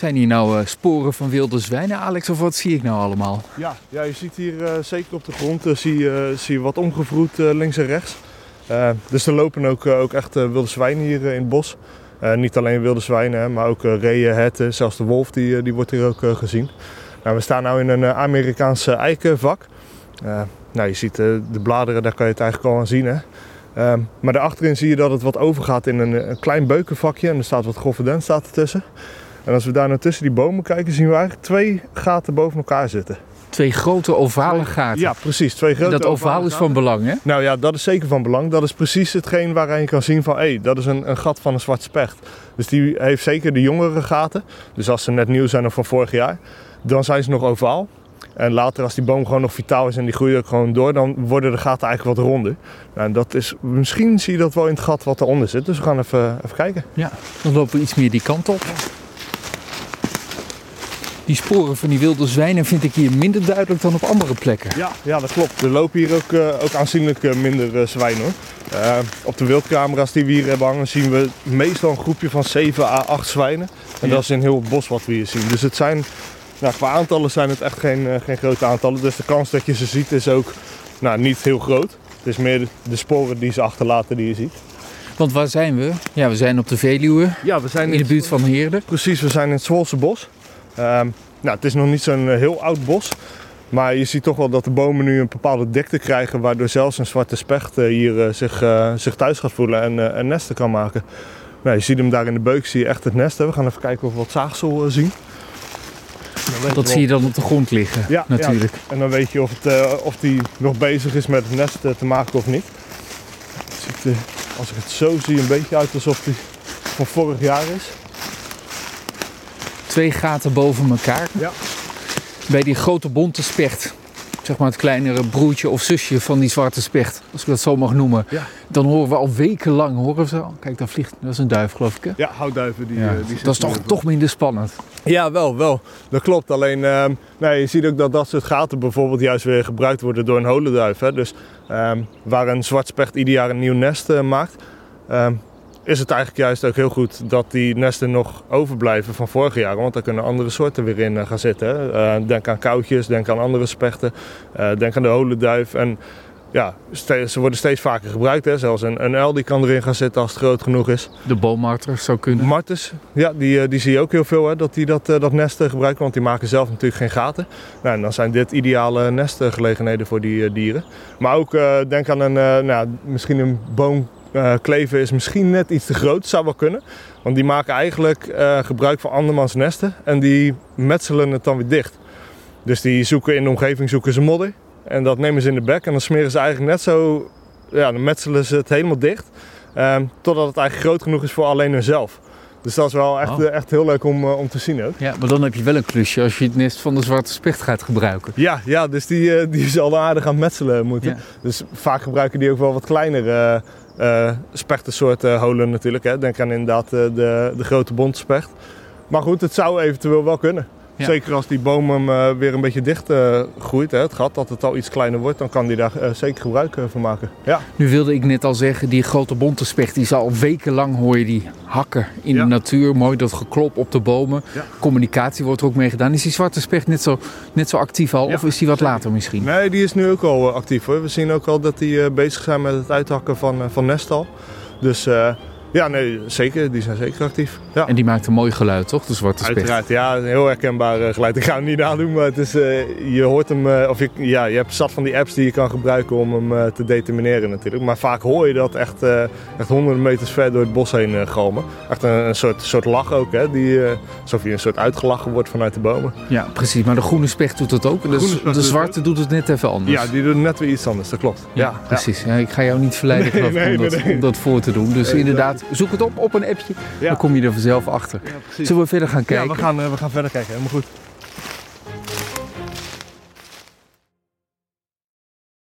Zijn hier nou eh, sporen van wilde zwijnen, Alex, of wat zie ik nou allemaal? Ja, ja je ziet hier eh, zeker op de grond eh, zie, zie je wat omgevroed links en rechts. Dus er lopen ook, ook echt wilde zwijnen hier in het bos. Niet alleen wilde zwijnen, maar ook reeën, herten, zelfs de wolf die, die wordt hier ook gezien. Nou, we staan nu in een Amerikaanse eikenvak. Nou, je ziet de bladeren, daar kan je het eigenlijk al aan zien. Hè? Ehm, maar daarachterin zie je dat het wat overgaat in een, klein beukenvakje. En er staat wat grove dent staat ertussen. En als we daar nou tussen die bomen kijken, zien we eigenlijk twee gaten boven elkaar zitten. Twee grote ovale gaten. Ja, precies. Twee grote dat ovaal ovale is gaten. van belang, hè? Nou ja, dat is zeker van belang. Dat is precies hetgeen waaraan je kan zien van... hé, dat is een, een gat van een zwart specht. Dus die heeft zeker de jongere gaten. Dus als ze net nieuw zijn of van vorig jaar... dan zijn ze nog ovaal. En later als die boom gewoon nog vitaal is en die groeit ook gewoon door... dan worden de gaten eigenlijk wat ronder. Nou, en dat is, misschien zie je dat wel in het gat wat eronder zit. Dus we gaan even, even kijken. Ja, dan lopen we iets meer die kant op. Die sporen van die wilde zwijnen vind ik hier minder duidelijk dan op andere plekken. Ja, ja dat klopt. Er lopen hier ook, eh, ook aanzienlijk eh, minder eh, zwijnen hoor. Op de wildcamera's die we hier hebben hangen zien we meestal een groepje van 7 à 8 zwijnen. En Ja. dat is in heel het bos wat we hier zien. Dus het zijn, nou, qua aantallen zijn het echt geen, geen grote aantallen. Dus de kans dat je ze ziet is ook nou, niet heel groot. Het is meer de, de sporen die ze achterlaten die je ziet. Want waar zijn we? Ja, we zijn op de Veluwe, Ja, we zijn in de buurt van Heerden. Precies, we zijn in het Zwolse bos. Ehm, nou, het is nog niet zo'n eh, heel oud bos. Maar je ziet toch wel dat de bomen nu een bepaalde dikte krijgen. Waardoor zelfs een zwarte specht eh, hier eh, zich, zich thuis gaat voelen en, en nesten kan maken. Nou, je ziet hem daar in de beuk, zie je echt het nest. Hè. We gaan even kijken of we wat zaagsel zien. Dat wel- zie je dan op de grond liggen, Ja, natuurlijk. En dan weet je of, het, of die nog bezig is met het nest te maken of niet. Het ziet, eh, als ik het zo zie, een beetje uit alsof die van vorig jaar is. Twee gaten boven elkaar. Ja. Bij die grote bonte specht, zeg maar het kleinere broertje of zusje van die zwarte specht, als ik dat zo mag noemen. Ja. Dan horen we al wekenlang, horen we zo. Kijk, daar vliegt, dat is een duif geloof ik hè? Ja, houtduiven. Die, Ja, eh, die dat is toch, toch minder spannend. Ja, wel, wel. Dat klopt. Alleen, ehm, nee, je ziet ook dat dat soort gaten bijvoorbeeld juist weer gebruikt worden door een holenduif. Hè. Dus ehm, waar een zwart specht ieder jaar een nieuw nest eh, maakt, ehm, is het eigenlijk juist ook heel goed dat die nesten nog overblijven van vorige jaren. Want daar kunnen andere soorten weer in eh, gaan zitten. Eh, denk aan koutjes, denk aan andere spechten, eh, denk aan de holenduif. En ja, ze worden steeds vaker gebruikt. Hè. Zelfs een, een uil die kan erin gaan zitten als het groot genoeg is. De boommarter zou kunnen. Martens, ja, die, die zie je ook heel veel, hè, dat die dat, dat nest eh, gebruiken, want die maken zelf natuurlijk geen gaten. Nou, en dan zijn dit ideale nestgelegenheden voor die dieren. Maar ook denk aan een, nou, misschien een boom eh, kleven is misschien net iets te groot, zou wel kunnen. Want die maken eigenlijk eh, gebruik van andermans nesten en die metselen het dan weer dicht. Dus die zoeken in de omgeving zoeken ze modder en dat nemen ze in de bek en dan smeren ze eigenlijk net zo, ja, dan metselen ze het helemaal dicht. Ehm, totdat het eigenlijk groot genoeg is voor alleen hunzelf. Dus dat is wel echt, Oh. echt heel leuk om, eh, om te zien ook. Ja, maar dan heb je wel een klusje als je het nest van de zwarte specht gaat gebruiken. Ja, ja dus die, eh, die zal aardig aan metselen moeten. Ja. Dus vaak gebruiken die ook wel wat kleinere eh, spechtensoorten holen natuurlijk. Hè. Denk aan inderdaad de, de grote bontspecht. Maar goed, het zou eventueel wel kunnen. Ja. Zeker als die boom hem eh, weer een beetje dicht eh, groeit, hè, het gat, dat het al iets kleiner wordt, dan kan die daar eh, zeker gebruik van maken. Ja. Nu wilde ik net al zeggen, die grote bonte specht, die zal wekenlang hoor je die hakken in Ja. de natuur. Mooi dat geklop op de bomen. Ja. Communicatie wordt er ook mee gedaan. Is die zwarte specht net zo, net zo actief al? Of is die wat zeker. later misschien? Nee, die is nu ook al actief hoor. We zien ook al dat die bezig zijn met het uithakken van, van nestal. Dus ja, nee, zeker. Die zijn zeker actief. Ja. En die maakt een mooi geluid, toch? De zwarte specht. Uiteraard, ja, een heel herkenbaar eh, geluid. Ik ga hem niet nadoen, maar het is, eh, je hoort hem, eh, of je, ja, je hebt zat van die apps die je kan gebruiken om hem te determineren natuurlijk. Maar vaak hoor je dat echt, echt honderden meters ver door het bos heen galmen. Echt een, een soort, soort lach ook, hè, die, alsof je een soort uitgelachen wordt vanuit de bomen. Ja, precies. Maar de groene specht doet het ook. De, de doet zwarte doet het net even anders. Ja, die doen net weer iets anders, dat klopt. Ja, precies. Ja, ik ga jou niet verleiden Nee, geloof ik, nee, om, dat, nee, om dat voor te doen. Dus Nee, zoek het op op een appje. Ja. Dan kom je er vanzelf achter. Ja. Zullen we verder gaan Ja, kijken? we gaan, eh, we gaan verder kijken, helemaal goed.